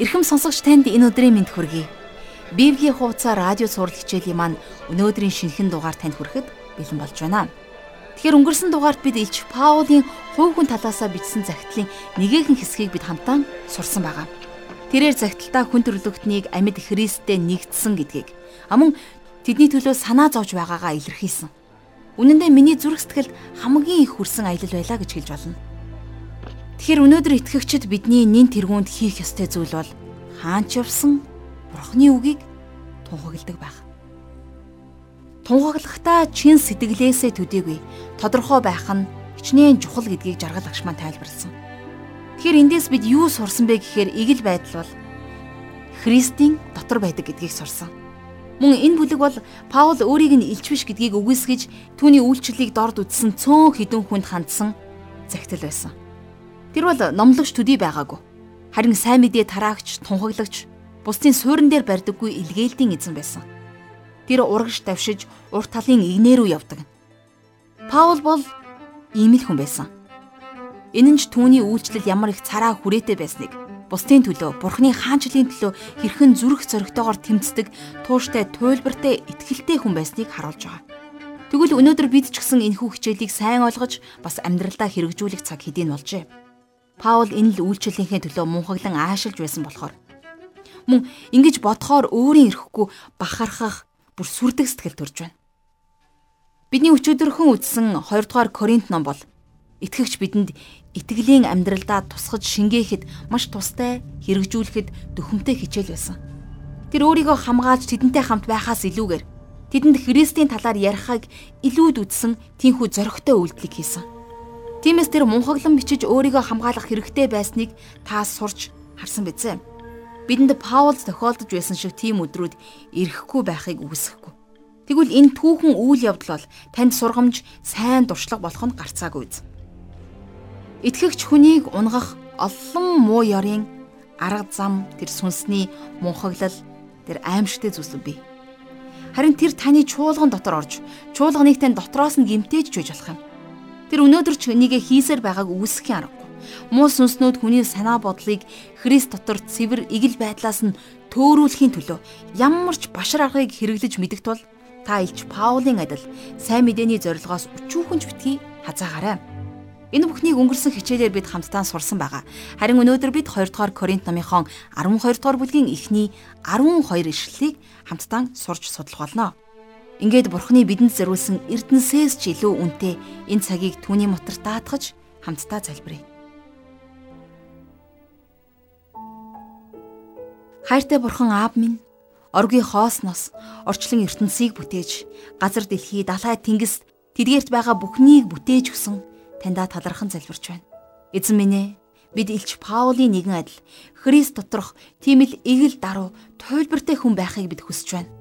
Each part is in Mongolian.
Ирхэм сонсогч танд энэ өдрийн мэнд хүргэе. Библийн хуудасаар радио сурал хичээлийн маань өнөөдрийн шинэхэн дугаар танд хүрэхэд бэлэн болж байна. Тэгэхээр өнгөрсөн дугаарт бид Илч Паулийн хувь хүн талаасаа бичсэн захидлын нэгэн хэсгийг бид хамтдаа сурсан байгаа. Тэрээр захидалтаа хүн төрлөختнийг амьд Христтэй нэгдсэн гэдгийг амун тэдний төлөө санаа зовж байгаагаа илэрхийлсэн. Үнэн дээр миний зүрх сэтгэлд хамгийн их хүрсэн аялал байлаа гэж хэлж болно. Тэгэхээр өнөөдөр итгэгчид бидний нин тэргуунд хийх ёстой зүйл бол хаанч явсан Бурхны үгийг тунхагладаг байх. Тунхаглахдаа чин сэтгэлээсээ төдийгүй тодорхой байх нь хичнээн чухал гэдгийг жаргал агш маань тайлбарлсан. Тэгэхээр эндээс бид юу сурсан бэ гэхээр игэл байдал бол Христийн дотор байдаг гэдгийг сурсан. Мөн энэ бүлэг бол Паул өөрийг нь илч биш гэдгийг үгүйсгэж түүний үйлчлэлийг дорд үтсэн цөөн хідэн хүнд хандсан загтал байсан. Тэр бол номлогч төдий байгаагүй. Харин сайн мэдээ тараагч, тунхаглагч, бусдын суурин дээр барьдаггүй илгээлтийн эзэн байсан. Тэр урагш давшиж урт талын игнэр рүү явдаг. Паул бол ийм л хүн байсан. Энэ нь ч түүний үйлчлэл ямар их цараа хүрээтэй байсныг бусдын төлөө, Бурхны хаанчлалын төлөө хэрхэн зүрх зоригтойгоор тэмцдэг, тууштай, туйлбартай, итгэлтэй хүн байсныг харуулж байгаа. Тэгвэл өнөөдөр бид ч гэсэн энэхүү хичээлийг сайн ойлгож бас амьдралдаа хэрэгжүүлэх цаг хэдийн болжээ. Паул энэ л үйлчлэлийнхээ төлөө мунхаглан аашилж байсан болохоор мөн ингэж бодохоор өөрийн ирэхгүй бахархах бүр сүрдэг сэтгэл төрж байна. Бидний өчигдөрхөн үзсэн 2 дугаар Коринт ном бол итгэгч бидэнд итгэлийн амьдралдаа тусгаж шингээхэд маш тустай хэрэгжүүлэхэд дөхөмтэй хичээл байсан. Тэр өөрийгөө хамгаалж тэдэнтэй хамт байхаас илүүгээр тэдэнд Христийн талаар ярихыг илүүд үтсэн тийхүү зоригтой үйлдэлийг хийсэн. Тиймээс тэр мунхаглан бичиж өөрийгөө хамгаалах хэрэгтэй байсныг та сурч харсан биз? Бидэнд Паул тохиолдож байсан шиг тийм өдрүүд ирэхгүй байхыг үгүйсэхгүй. Тэгвэл энэ түүхэн үйл явдал бол танд сургамж, сайн дуршлаг болох нь гарцаагүй үз. Итгэгч хүнийг унгах олон муу ёрын арга зам, тэр сүнсний мунхаглал, тэр аимшигтэй зүйлс бий. Харин тэр таны чуулган дотор орж, чуулганыг тань дотроос нь гимтээж чуйж болох юм. Тэр өнөөдөр ч нэгэ хийсээр байгааг үүсэхийн аргагүй. Муу сүнснүүд хүний санаа бодлыг Христ дотор цэвэр игэл байдлаас нь төөрүүлэхийн төлөө ямар ч башар аргыг хэрэглэж мэдэх тул та илч Паулийн адил сайн мэдээний зорилгоос өчүүхөнж битгий хазаагаарай. Энэ бүхнийг өнгөрсөн хичээлээр бид хамтдаа сурсан байгаа. Харин өнөөдөр бид 2 дугаар Коринт номынхон 12 дугаар бүлгийн эхний 12 ишлэлийг хамтдаа сурч судлах болно. Ингээд Бурхны бидэнд зориулсан эрдэнсээс ч илүү үнэтэй энэ цагийг түүний мотор даатгаж хамтдаа залбирая. Хайртай Бурхан Аав минь, оргийн хоосноос орчлон ертөнцийг бүтээж, газар дэлхий, далай тэнгис тэдгээрт байгаа бүхнийг бүтээж өгсөн таньда талархан залбирч байна. Эзэн минь ээ, бид Илч Паулийн нэгэн адил Христ доторх тийм л эгэл даруй туйлбартай хүн байхыг бид хүсэж байна.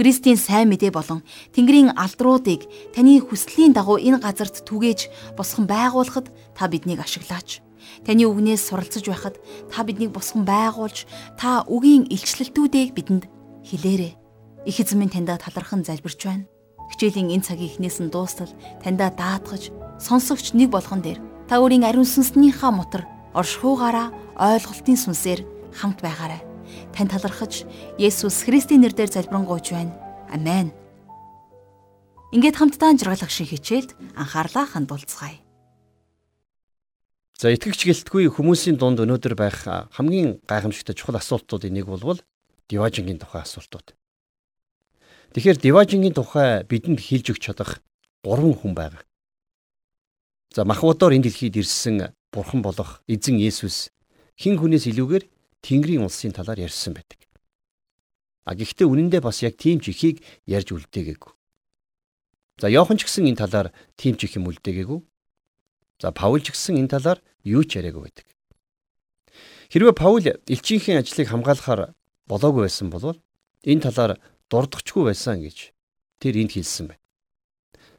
Христийн сайн мэдээ болон Тэнгэрийн алдруудыг таны хүслийн дагуу энэ газарт түгээж босгон байгуулахад та биднийг ашиглаач. Таны үгнээс суралцж байхад та биднийг босгон байгуулж та үгийн илчлэлтүүдийг бидэнд хэлээрэй. Их эзэн минь таньда талархан залбирч байна. Хичээлийн энэ цагийн эхнээс нь дуустал таньда даатгаж сонсогч нэг болгон дээр та өөрийн ариун сүнснийхаа мотор оршихуугаараа ойлголтын сүнсээр хамт байгаарай тань талархаж Есүс Христийн нэрээр залбирanгуйч байна. Амен. Ингээд хамтдаа жаргалах шиг хичээлд анхаарлаа хандуулцгаая. За итгэгч гэлтгүй хүмүүсийн дунд өнөөдөр байх хамгийн гайхамшигтай чухал асуултуудын нэг бол Диважингийн тухай асуултууд. Тэгэхээр Диважингийн тухай бидэнд хэлж өгч чадах гурван хүн байгаа. За махбодоор энэ дэлхийд ирсэн бурхан болох эзэн Есүс хин хүнээс илүүгээр Тэнгэрийн улсын талаар ярьсан байдаг. А гэхдээ үнэндээ бас яг тийм ч ихийг ярьж үлдээгээгүй. За Йохан ч гэсэн энэ талаар тийм ч их юм үлдээгээгүй. За Паул ч гэсэн энэ талаар юу ч яриагүй байдаг. Хэрвээ Паул элчийнхээ ажлыг хамгаалахаар болоогүй байсан бол энэ талаар дурдахчгүй байсан гэж тэр энд хэлсэн байна.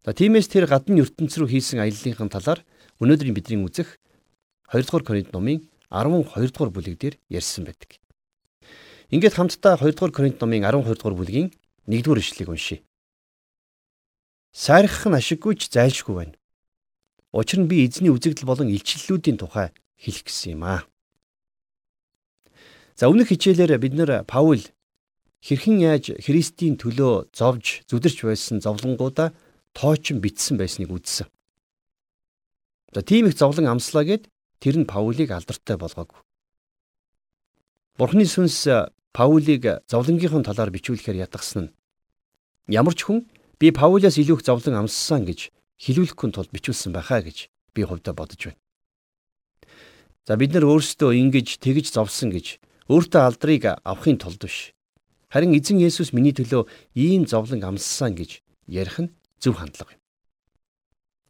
За тиймээс тэр гадны ертөнц рүү хийсэн аяллалынхын талаар өнөөдрийн бидний үзэх 2 дугаар Коринт номын 12 дугаар бүлэг дээр ярьсан байдаг. Ингээд хамтдаа 2 дугаар Коринт номын 12 дугаар бүлгийн 1 дугаар ишлэгийг уншийе. Сайрах нь ашиггүй ч зайлшгүй байна. Учир нь би эзний үзэгдэл болон илчлэлүүдийн тухай хэлэх гэсэн юм аа. За өмнөх хичээлээр бид нэр Паул хэрхэн яаж Христийн төлөө зовж зүдэрч байсан зовлонгуудаа тоочин битсэн байсныг үзсэн. За тийм их зовлон амслаа гэд тэр нь Паулийг алдартай болгоогүй. Бурхны сүнс Паулийг зовлонгийнхын талаар бичүүлэхээр ятгсан нь ямар ч хүн би Паулаас илүү их зовлон амссан гэж хэлүүлэхгүй тулд бичүүлсэн байхаа гэж би хувьдаа бодож байна. За бид нар өөрсдөө ингэж тэгж зовсон гэж өөртөө алдрыг авахын тулд биш. Харин эзэн Есүс миний төлөө ийм зовлон амссан гэж ярих нь зөв хандлага юм.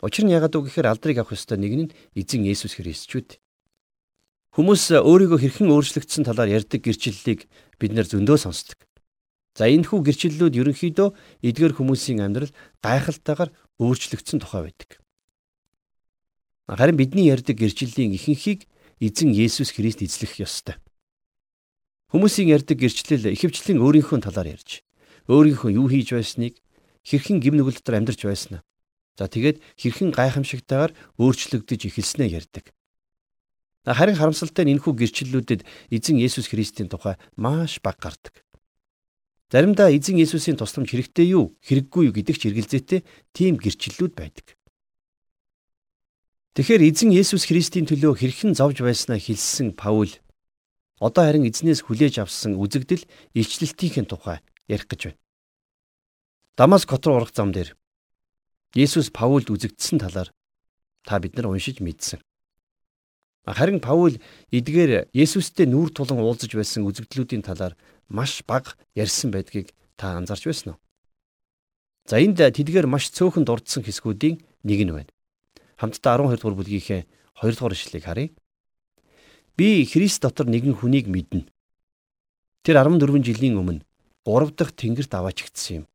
Учир нь яагаад үг гэхээр алдрыг авах ёстой нэг нь эзэн Есүс Христ ч үт. Хүмүүс өөрийгөө хэрхэн өөрчлөгдсөн талаар ярьдаг гэрчлэлийг бид нэр зөндөө сонсдог. За энэ хүү гэрчлэлүүд ерөнхийдөө эдгээр хүмүүсийн амьдрал гайхалтайгаар өөрчлөгдсөн тухай байдаг. Харин бидний ярьдаг гэрчлэлийн ихэнхийг эзэн Есүс Христ эзлэх ёстой. Хүмүүсийн ярьдаг гэрчлэл ихэвчлэн өөрийнхөө талаар ярьж, өөрийнхөө юу хийж байсныг, хэрхэн гим нүгэл дотор амьдарч байснаа. За тэгээд хэрхэн гайхамшигтайгаар өөрчлөгдөж эхэлснээ ярьдаг. Харин харамсалтай нь энэхүү гэрчлэлүүдэд эзэн Есүс Христийн тухай маш бага гардаг. Заримдаа эзэн Есүсийн тусламж хэрэгтэй юу, хэрэггүй юу гэдэг ч эргэлзээтэй тийм гэрчлэлүүд байдаг. Тэгэхээр эзэн Есүс Христийн төлөө хэрхэн зовж байснаа хэлсэн Паул одоо харин эзнээс хүлээж авсан үзэгдэл илчлэлтийн тухай ярих гэж байна. Дамаск хот руу орох зам дээр Есүс Паулд үзэгдсэн талаар та бид нар уншиж мэдсэн. Харин Паул эдгээр Есүстэй нүүр тулан уулзаж байсан үзэгдлүүдийн талаар маш бага ярьсан байдгийг та анзаарч байсан уу? За энд тэдгээр маш цөөхөн дурдсан хэсгүүдийн нэг нь байна хамтдаа 12 дугаар бүлгийнхээ 2 дугаар ишлэгийг харъя. Би Христ дотор нэгэн хүнийг мэднэ. Тэр 14 жилийн өмнө 3 дахь тэнгэрт аваачигдсан юм.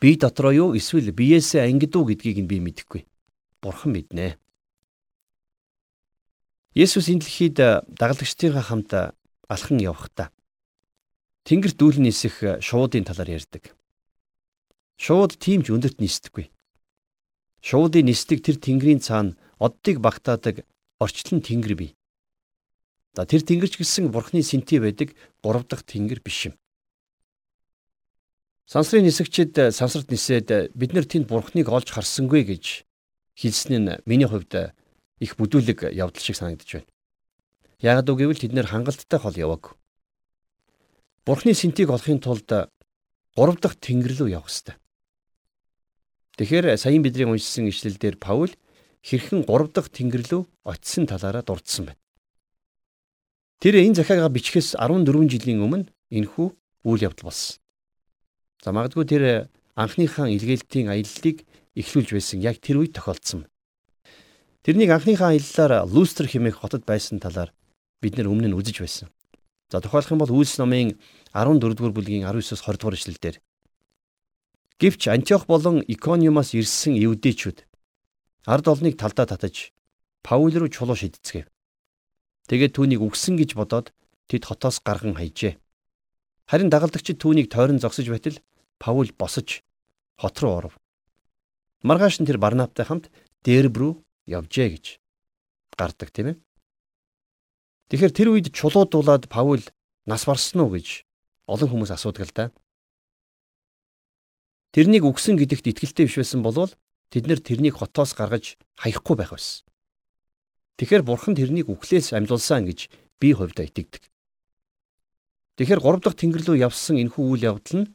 Би дотроо юу эсвэл биеэсээ ангид уу гэдгийг нь би мэдэхгүй. Бурхан мэднэ. Есүс энэ дэлхийд дагалдагчдынхаа хамт алхан явхдаа Тэнгэрт дүүл нисэх шуудын талаар ярьдаг. Шууд тийм ч өндөрт нисдэггүй. Шуудын нисдэг тэр тэнгэрийн цаана оддыг багтаадаг орчлон тэнгэр бий. За тэр тэнгэрч гэсэн бурхны сэнти байдаг 3 дахь тэнгэр биш юм. Сансрын нисгчид сансарт нисээд бид нар тэнд бурхныг олж харсангүй гэж хэлсэн нь миний хувьд их бүдүүлэг явдал шиг санагдаж байна. Яг үг гэвэл тэд нэр хангалттай хол яваг. Бурхны сэнтийг олохын тулд 3 дахь тэнгэр рүү явах ёстой. Тэгэхээр саяын бидний уншсан ишлэлдэр Паул хэрхэн 3 дахь тэнгэрлөө очисон талаараа дурдсан байна. Тэр энэ захиагаа бичгээс 14 жилийн өмнө энэхүү үйл явдал болсон. За магадгүй тэр анхныхаа илгээлтийн аяллыг эхлүүлж байсан яг тэр үед тохиолдсон. Тэрнийг анхныхаа аяллаар Лустер хэмээх хотод байсан талаар бид нэр өмнө нь үзэж байсан. За тохиолох юм бол Үйлс номын 14 дугаар бүлгийн 19-с 20 дугаар ишлэлдэр Гэвч Антиох болон Икониумаас ирсэн евдээчүүд ард олныг талдаа татаж Паул руу чулуу шидцгээв. Тэгээд түүнийг үгсэн гэж бодоод тэд хотоос гарган хайжээ. Харин дагалдагчид түүнийг тойрон зогсож байтал Паул босож хот руу оров. Маргааш нь тэр Барнавтай хамт Дерб рүү явжээ гэж гардаг тийм ээ. Тэгэхээр тэр үед чулуудуулаад Паул нас барсан уу гэж олон хүмүүс асуудаг л да. Тэрнийг үгсэн гэдэгт итгэлтэй биш байсан болвол тэд нэр тэрнийг хотоос гаргаж хаяхгүй байх байсан. Тэгэхэр бурхан тэрнийг үхлээс амьлуулсан гэж би хувьдаа итгэдэг. Тэгэхээр 3 дахь тэнгэр рүү явсан энэхүү үйл явдал нь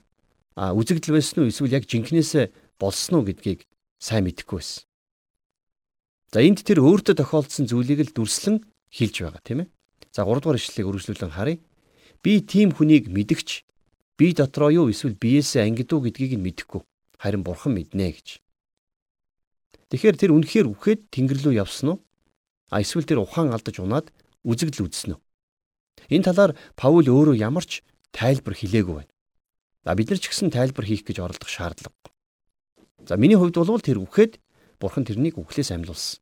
үзэгдэл байсан уу эсвэл яг жинкнээсээ болсон уу гэдгийг сайн мэдэхгүй байсан. За энд тэр өөртөө тохиолдсон зүйлийг л дүрслэн хэлж байгаа тийм ээ. За 3 дугаар ишлэлийг үргэлжлүүлэн харъя. Би тийм хүнийг мэдгч би дотроо юу эсвэл биеэсээ ангид уу гэдгийг нь мэдэхгүй. Харин бурхан мэднэ гэж. Тэгэхээр тэр үнэхээр үхээд тэнгэр рүү явсан уу? А эсвэл тэр ухаан алдаж унаад үзэгдэл үзсэн үү? Энэ талаар Паул өөрөө ямар ч тайлбар хэлээгүй байна. А бид нар ч гэсэн тайлбар хийх гэж оролдох шаардлагагүй. За миний хувьд бол тэр үхээд бурхан тэрнийг үхлээс амьлуулсан.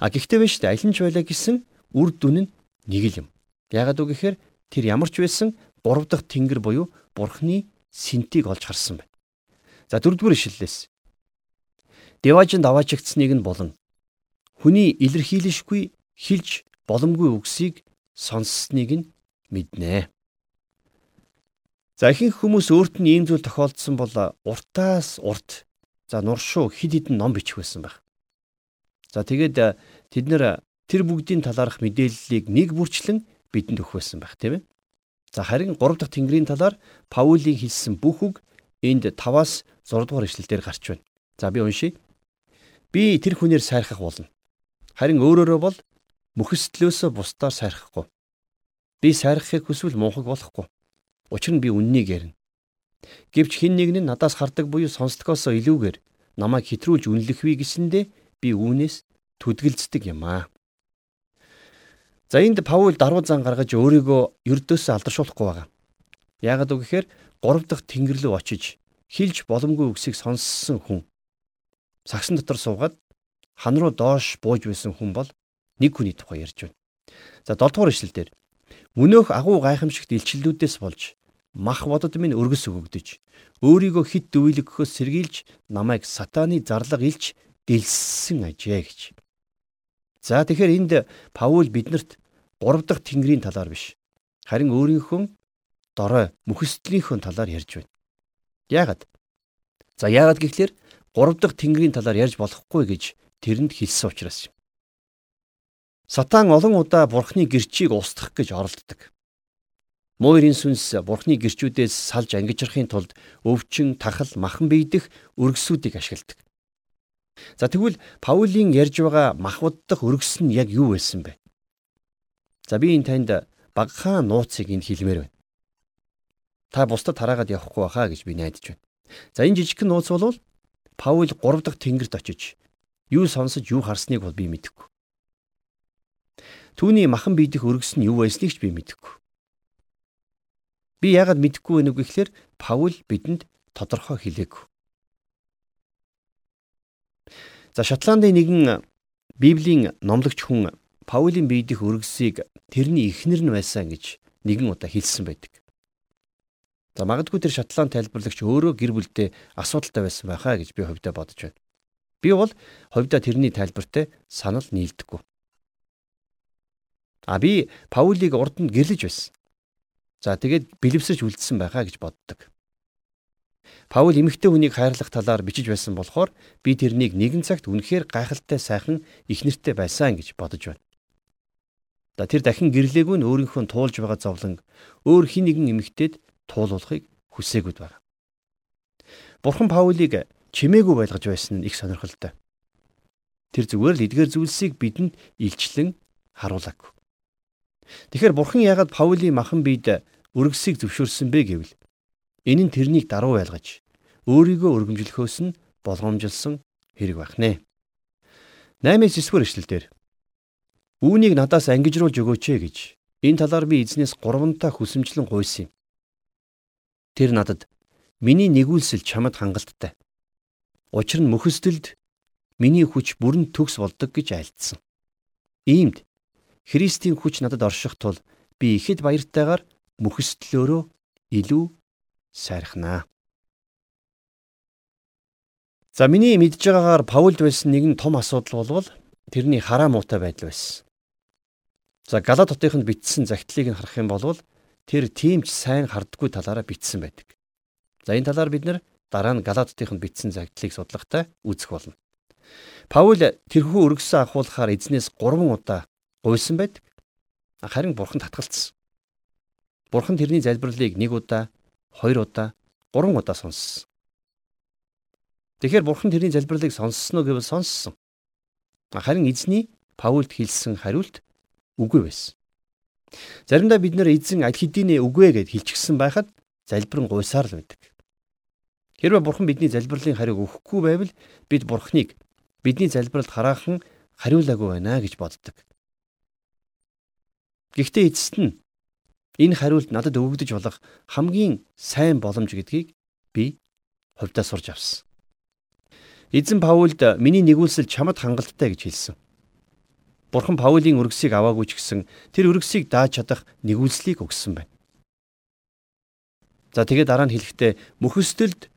А гэхдээ биш үү аль нь ч байлаа гэсэн үр дүн нь нэг л юм. Ягаад үг гэхээр тэр ямар ч байсан 3 дахь тэнгэр буюу Бурхны синтийг олж харсан байна. За дөрөвдүгээр ишлэлээс. Деважинд аваачигдсныг нь болон хүний илэрхийлэшгүй хилж боломгүй үгсийг сонссныг нь мэднэ. За ихэнх хүмүүс өөрт нь ийм зүйл тохиолдсон бол уртаас урт за нуршуу хид хідэн ном бичих байсан байх. За тэгээд тэд нэр тэр бүгдийн талаарх мэдээллийг нэг бүрчлэн бидэнд өгөх байсан байх тийм ээ. За харин 3 дахь тэнгэрийн талаар Паулийн хэлсэн бүх үг энд 5-аас 6 дугаар ишлэлээр гарч байна. За би уншийе. Би тэр хүнээр сайрхах болно. Харин өөрөөрөө бол мөхөстлөөсөө бусдаар сайрхахгүй. Би сайрхахыг хүсвэл мунхаг болохгүй. Учир нь би үннийг ярина. Гэвч хин нэг нь надаас хардаг буюу сонсдгоосоо илүүгээр намайг хэтрүүлж үнэлэх вэ гэсэндэ би үүнээс түдгэлцдэг юм аа. За энд Паул даруй зан гаргаж өөрийгөө ердөөсөө алдаршуулахгүй байгаа. Яагаад үг гэхээр 3 дахь тэнгэр рүү очиж хилж боломгүй үгсийг сонссон хүн сагсан дотор суугаад хан руу доош бууж байсан хүн бол нэг хүний тухай ярьж байна. За 7 дугаар ишлэл дээр мөнөөх агуу гайхамшигт илчлэлүүдээс болж мах бодод минь өргөс өгөгдөж өөрийгөө хит дөвөлгөхөөс сэргийлж намайг сатааны зарлага илж дэлссэн ажээ гэж. За тэгэхээр энд Паул биднэрт 3 дахь тэнгэрийн талаар биш харин өөрийнхөө дорой мөхөстлийнхөө талаар ярьж байна. Яагаад? За яагаад гэхлээр 3 дахь тэнгэрийн талаар ярьж болохгүй гэж тэрэнд хэлсэн учраас юм. Сатан олон удаа бурхны гэрчийг устгах гэж оролддог. Муурийн сүнс бурхны гэрчүүдээс салж ангижрахын тулд өвчин, тахал, махан бийдэх өргөсүүдийг ашигладаг. За тэгвэл Паулийн ярьж байгаа махвддах өргөс нь яг юу байсан бэ? За би энэ танд багахан нууцыг энд хэлмээр байна. Та бусдад хараагаад явахгүй байхаа гэж би найдаж байна. За энэ жижигхэн нууц бол Паул 3 дахь тэнгэрт очиж юу сонсож юу харсныг бол би мэдэхгүй. Түүний махан бийдэх өргөс нь юу байсныг ч би мэдэхгүй. Би яагаад мэдэхгүй вэ гэхээр Паул бидэнд тодорхой хэлээгүй. За Шотландын нэгэн Библийн номлогч хүн Паулийн бийдэх өргөсийг тэрний эхнэр нь байсан гэж нэгэн удаа хэлсэн байдаг. За магадгүй тэр Шотланд тайлбарлагч өөрөө гэр бүлдээ асуудалтай байсан байхаа гэж би хувьдаа бодож байна. Би бол хувьдаа тэрний тайлбартай санал нийлдэггүй. А би Паулийг урд нь гэрлэж байсан. За тэгээд бэлэвсэж үлдсэн байхаа гэж боддог. Паул эмэгтэй хүнийг хайрлах талаар бичиж байсан болохоор би тэрнийг нэгэн цагт үнэхээр гайхалтай сайхан их нэртэй байсан гэж бодож байна. За тэр дахин гэрлээгүй нь өөрийнхөө туулж байгаа зовлон өөр хин нэгэн эмэгтэйд туулуулахыг хүсээгүй байна. Бурхан Паулийг чимээгүй байлгаж байсан нь их сонирхолтой. Тэр зүгээр л эдгээр зүйлсийг бидэнд илчлэн харуулаагүй. Тэгэхээр Бурхан яагаад Паулийн махан биед өргөсийг зөвшөөрсөн бэ гэвэл энэ нь тэрнийг даруй байлгаж өөрийгөө өргөмжлөхөөс нь болгоомжилсан хэрэг байх нэ. 8-9 дугаар эшлэлдэр Үүнийг надаас ангижруулж өгөөч ээ гэж энэ талаар би эзнээс гурвантаа хүсэмжлэн гуйсан юм. Тэр надад миний нэгүүлсэл чамд хангалттай. Учир нь мөхөстөлд миний хүч бүрэн төгс болдог гэж айлдсан. Иймд Христийн хүч надад орших тул би ихэд баяртайгаар мөхөстлөөрөө илүү сайрхнаа. За миний мэдж байгаагаар Паулд байсан нэгэн том асуудал болвол тэрний хараа муутай байдал байсан. За Галат хотынд бичсэн загтлыг нь харах юм бол тэр тиймч сайн хардггүй талаараа бичсэн байдаг. За энэ талаар бид нэр дараа нь Галат хотынд бичсэн загтлыг судлахтаа үзэх болно. Паул тэрхүү өргөсөн ахуулахаар эзнээс 3 удаа гуйсан байдаг. Харин бурхан татгалцсан. Бурхан тэрний залбирлыг 1 удаа, 2 удаа, 3 удаа сонссон. Тэгэхээр бурхан тэрний залбирлыг сонссноо гэвэл сонссон. Харин эзний Паулд хэлсэн хариулт үгүй байсан. Заримдаа бид нэр эзэн аль хэдийнэ үгүй гэд хэлчихсэн байхад залбирэн гуйсаар л байдаг. Хэрвээ бурхан бидний залбирлын хариуг өгөхгүй байвал бид бурханыг бидний залбиралд хараахан хариулаагүй байна гэж боддог. Гэхдээ эцэст нь энэ хариулт надад өгөгдөж болох хамгийн сайн боломж гэдгийг би хувьдаа сурч авсан. Эзэн Паулд миний нэгүүлсэл чамд хангалттай гэж хэлсэн. Бурхан Паулийн өргөсийг аваагүй ч гэсэн тэр өргөсийг дааж чадах нэгүслийг өгсөн байна. За тэгээд дараа нь хэлэхдээ мөхөстөлд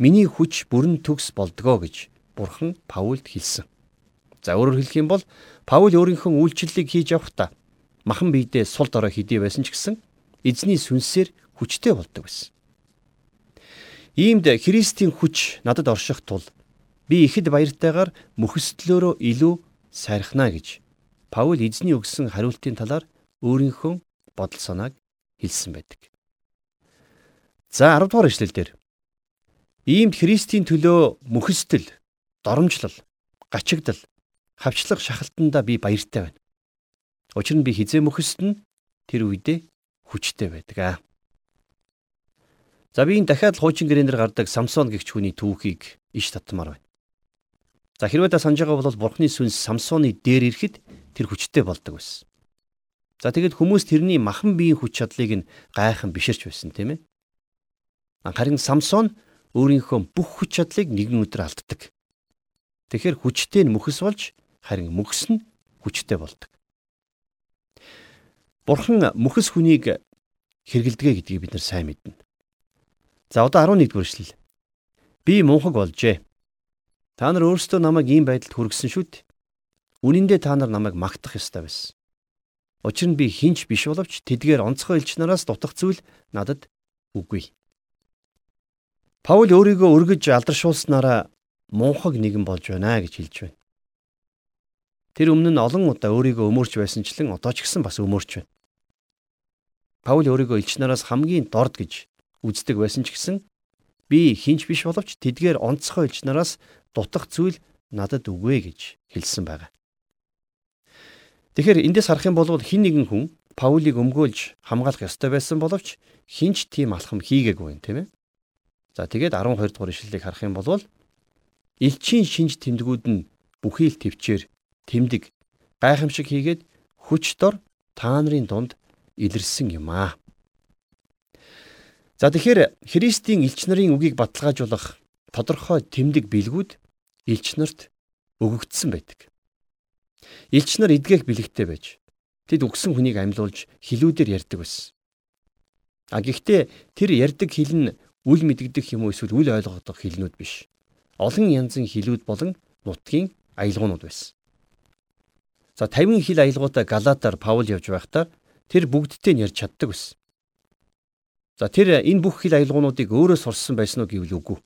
миний хүч бүрэн төгс болдгоо гэж Бурхан Паулд хэлсэн. За өөрөөр хэлэх юм бол Паул өөрийнхөө үйлчлэлийг хийж явахдаа махан биедээ сул дорой хидий байсан ч гэсэн эзний сүнсээр хүчтэй болдог байсан. Иймд Христийн хүч надад орших тул би ихэд баяртайгаар мөхөсдлөөрөө илүү сайрхна гэж Паул эзний өгсөн хариултын талаар өөрийнхөө бодол санааг хэлсэн байдаг. За 10 дугаар эшлэлдэр Иймд Христийн төлөө мөхөсдөл, доромжлол, гачигдал, хавчлах шахалтанда би баяртай байна. Учир нь би хизээ мөхөсдөн тэр үедээ хүчтэй байдаг аа. За би энэ дахиад хуучин гэрээнээр гардаг Самсон гэгч хүний түүхийг иш татмаар байна. За хэрвээ та санаж байгаа бол Бурхны сүнс Самсоны дээр ирэхэд тэр хүчтэй болдог байсан. За тэгэд хүмүүс тэрний махан биеийн хүч чадлыг нь гайхан биширч байсан тийм ээ. Харин Самсон өөрийнхөө бүх хүч чадлыг нэгэн өдөр алддаг. Тэгэхээр хүчтэй нь мөхс болж харин мөхс нь хүчтэй болдог. Бурхан мөхс хүнийг хэргэлдэгэ гэдгийг бид нар сайн мэднэ. За одоо 11 дугаар эшлэл. Би мунхаг болжээ. Та нар өөрсдөө намайг ийм байдалд хүргэсэн шүү дээ. Үнэн дээр та нар намайг магтах ёстой байсан. Учир нь би хинч биш боловч тэдгээр онцгой элч нараас дутах зүйл надад үгүй. Паул өөрийгөө өргөж алдаршуулснараа мунхаг нэгэн болж байна гэж хэлж байна. Тэр өмнө нь олон удаа өөрийгөө өмөрч байсанчлан одоо ч гэсэн бас өмөрч байна. Паул өөрийгөө элч нараас хамгийн дорд гэж үздэг байсан ч гэсэн би хинч биш боловч тэдгээр онцгой элч нараас дутах зүйл надад үгүй гэж хэлсэн байна. Тэгэхээр эндээс харах юм бол хин нэгэн хүн Паулийг өмгөөлж хамгаалах ёстой байсан боловч хинч тийм алхам хийгээгүй юм тийм ээ. За тэгээд 12 дугаар ишлэлийг харах юм бол элчийн шинж тэмдгүүд нь бүхий л төвчээр тэмдэг гайхамшиг хийгээд хүч дор та нарын дунд илэрсэн юм аа. За тэгэхээр Христийн элч нарын үгийг баталгаажуулах тодорхой тэмдэг билгүүд элч нарт өгөгдсөн байдаг. Элч нар эдгэх бэлэгтэй байж тэд үгсэн хүнийг амьлуулж хилүүдээр ярьдаг байсан. А гэхдээ тэр ярьдаг хил нь үл мэдэгдэх юм уу эсвэл үл ойлгогдох хилнүүд биш. Олон янзын хилүүд болон нутгийн аялгуунууд байсан. За 50 хил аялгуудаа Галатаар Паул явж байхдаа тэр бүгдтэй нь ярьж чаддаг байсан. За тэр энэ бүх хил аялгуунуудыг өөрөө сурсан байсан уу гэвэл үгүй.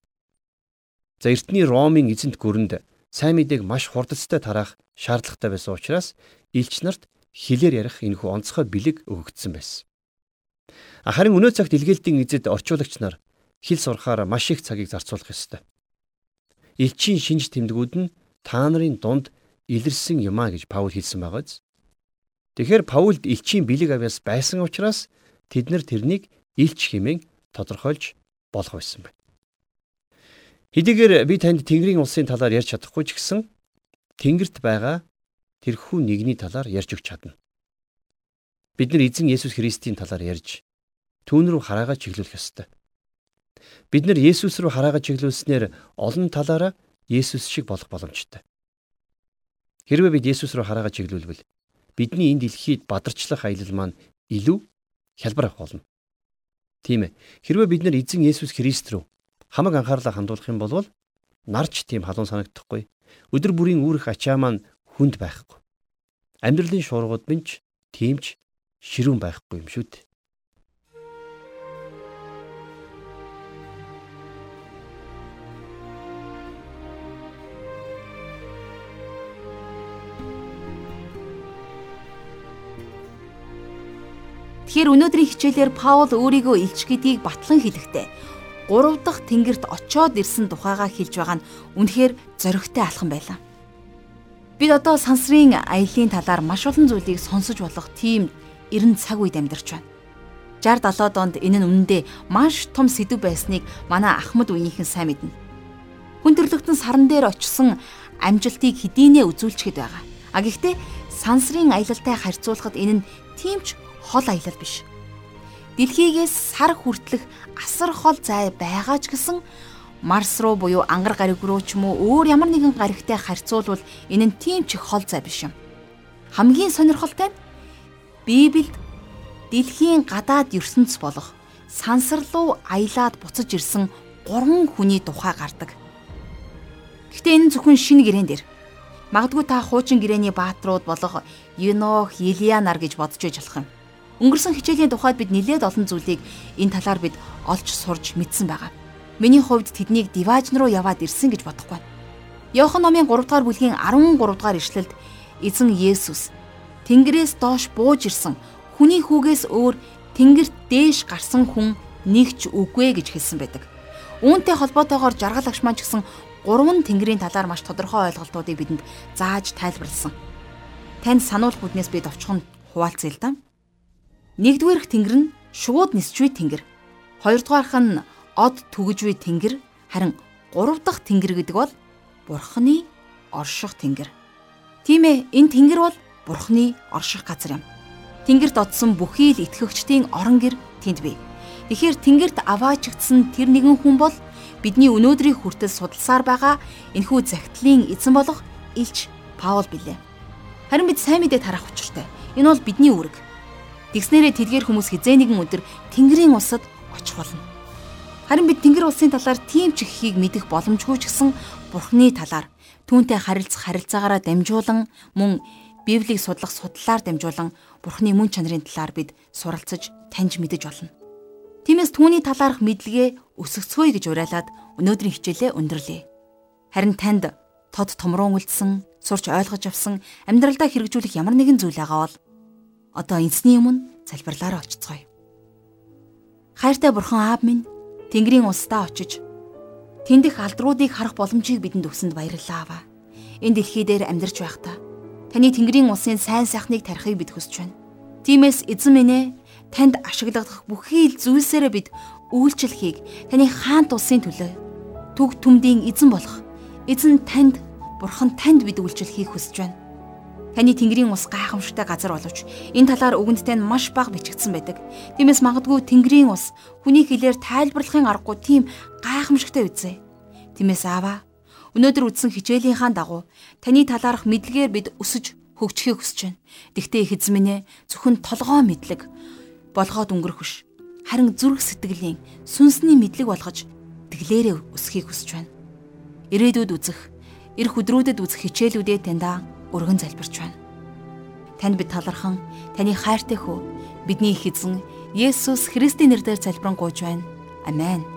За эртний Ромын эзэнт гүрэнд сайн мэдээг маш хурдцтай тараах шаардлагатай байсан учраас элч нарт хилээр ярих энэхүү онцгой бэлэг өгөгдсөн байсан. Харин өнөө цагт илгээлтийн эзэд орчуулагч нар хэл сурахаар маш их цагийг зарцуулах ёстой. Элчийн шинж тэмдгүүд нь та нарын дунд илэрсэн юм а гэж Паул хэлсэн байгааз. Тэгэхээр Паулд элчийн бэлэг авяас байсан учраас тэд нар тэрнийг илч хэмээн тодорхойлж болох байсан байна. Хэдийгээр би танд Тэнгэрийн улсын талаар ярьж чадахгүй ч гэсэн Тэнгэрт байгаа тэрхүү нэгний талаар ярьж өгч чадна. Бид нар эзэн Есүс Христийн талаар ярьж түүн рүү хараагаа чиглүүлэх ёстой. Бид нар Есүс рүү хараагаа чиглүүлснээр олон талаараа Есүс шиг болох боломжтой. Хэрвээ бид Есүс рүү хараагаа чиглүүлвэл бидний энэ дэлхийд бадарчлах аялал маань илүү хялбар авах болно. Тийм ээ. Хэрвээ бид нар эзэн Есүс Христ рүү хамаг анхаарлаа хандуулах юм бол нарч тийм халуун санагдахгүй. Өдөр бүрийн үүрэх ачаа маань хүнд байхгүй. Амьдралын шуургууд минь ч тиймч ширүүн байхгүй юм шүү дээ. Тэгэхээр өнөөдрийн хичээлээр Паул өөрийгөө илч гэдгийг батлан хэлэхдээ 3 дахь тэнгэрт очоод ирсэн тухайгаа хэлж байгаа нь үнэхээр зоригтой алхам байлаа. Бид одоо сансрын аяллийн талаар маш олон зүйлийг сонсож болох тийм эрен цаг үед амьдарч байна. 60 70 донд энэ нь үнэндээ маш том сэдв байсныг манай Ахмад үеийнхэн сайн мэднэ. Хүн төрлөختөн саран дээр очсон амжилтыг хэдийнэ үзүүлчихэд байгаа. А гэхдээ сансрын аялалтай харьцуулахад энэ нь тийм ч хол аялал биш. Дэлхийгээс сар хүртлэх асар хол зай байгаа ч гэсэн Марс руу буюу ангар гариг руу ч юм уу өөр ямар нэгэн гаригтай харьцуулбал энэ нь тийм ч их хол зай биш юм. Хамгийн сонирхолтой нь Библиэд дэлхийн гадаад ертөнц болох сансар руу аялаад буцаж ирсэн гурван хүний тухай гардаг. Гэхдээ энэ зөвхөн шинэ гэрэн дээр Магадгүй та хуучин гэрээний бааtruуд болох Енох, Илия нар гэж бодож байж болох юм. Өнгөрсөн хичээлийн тухайд бид нэлээд олон зүйлийг энэ талаар бид олж сурж мэдсэн байгаа. Миний хувьд тэднийг диважн руу яваад ирсэн гэж бодохгүй. Иохан номын 3 дугаар бүлгийн 13 дугаар ишлэлд эзэн Есүс Тэнгэрээс доош бууж ирсэн хүний хүүгээс өөр тэнгэрт дээш гарсан хүн нэг ч үгүй гэж хэлсэн байдаг. Үүнтэй холбоотойгоор жаргал агшмаа ч гэсэн гурван тэнгэрийн талаар маш тодорхой ойлголтуудыг бидэнд зааж тайлбарлсан. Танд сануулах бүднээс бид овчхон хуваалцъя л да. Нэгдүгээрх тэнгэр нь шууд нисчвэ тэнгэр. Хоёрдугаарх нь од түгжвэ тэнгэр. Харин гурав дахь тэнгэр гэдэг бол Бурхны орших тэнгэр. Тийм ээ, энэ тэнгэр бол Бурхны орших газар юм. Тэнгэрт одсон бүхий л итгэгчдийн орон гэр тэнд бий. Тэгэхээр тэнгэрт аваачигдсан тэр нэгэн хүн бол бидний өнөөдрийн хүртэл судалсаар байгаа энэхүү загтлын эзэн болох Илч Паул билээ. Харин бид сайн мэдээ тарах учиртай. Энэ бол бидний үүрэг. Тэгснээрээ тэдгээр хүмүүс хизээ нэгэн өдөр Тэнгэрийн улсад очих болно. Харин бид Тэнгэр улсын талаар тийм ч ихийг мэдэх боломжгүй ч гэсэн Бурхны талаар түүнтэй харилцах харилцаагаараа дамжуулан мөн Библийг судлах судлаар дамжуулан Бурхны мөн чанарын талаар бид суралцаж таньж мэдэж болно. Тиймээс түүний талаарх мэдлэгээ өсгөцгөөе гэж уриалаад өнөөдрийн хичээлээ өндөрлөе. Харин танд тод томрон үлдсэн, сурч ойлгож авсан, амьдралдаа хэрэгжүүлэх ямар нэгэн зүйл байгаа бол Одоо эзний өмнө залбирлаараа очицгоё. Хайртай бурхан аав минь Тэнгэрийн улсдаа очиж тэндх алдруудыг харах боломжийг бидэнд өгсөнд баярлалаа аваа. Энэ дэлхий дээр амьдарч байхдаа таны Тэнгэрийн улсын сайн сайхныг тарихыг бид хүсэж байна. Тиймээс эзэн минь ээ танд ашиглах бүхий л зүйлсээрээ бид үйлчлэхийг таны хаант улсын төлөө төг түмдийн эзэн болох эзэн танд бурхан танд бид үйлчлэхийг хүсэж байна. Таны Тэнгэрийн ус гайхамшигтай газар боловч энэ талаар үгэндтэй нь маш бага бичигдсэн байдаг. Тиймээс магадгүй Тэнгэрийн ус хүний хэлээр тайлбарлахын аргагүй тийм гайхамшигтай үзье. Тиймээс аава өнөөдөр үдсэн хичээлийнхаа дагуу таны талаарх мэдлэгээр бид өсөж хөгжихийг хүсэж байна. Тэгтээ их ээ зөвхөн толгоо мэдлэг болгоод өнгөрөх биш. Харин зүрх сэтгэлийн сүнсний мэдлэг болгож тэглээрээ өсөхийг хүсэж байна. Ирээдүйд үзэх, эх өдрүүдэд үзэх хичээлүүдээ таньдаа өргөн залбирч байна. Танд бид талархан таны хайртай хөө бидний их эзэн Есүс Христийн нэрээр залбирanгуйж байна. Амен.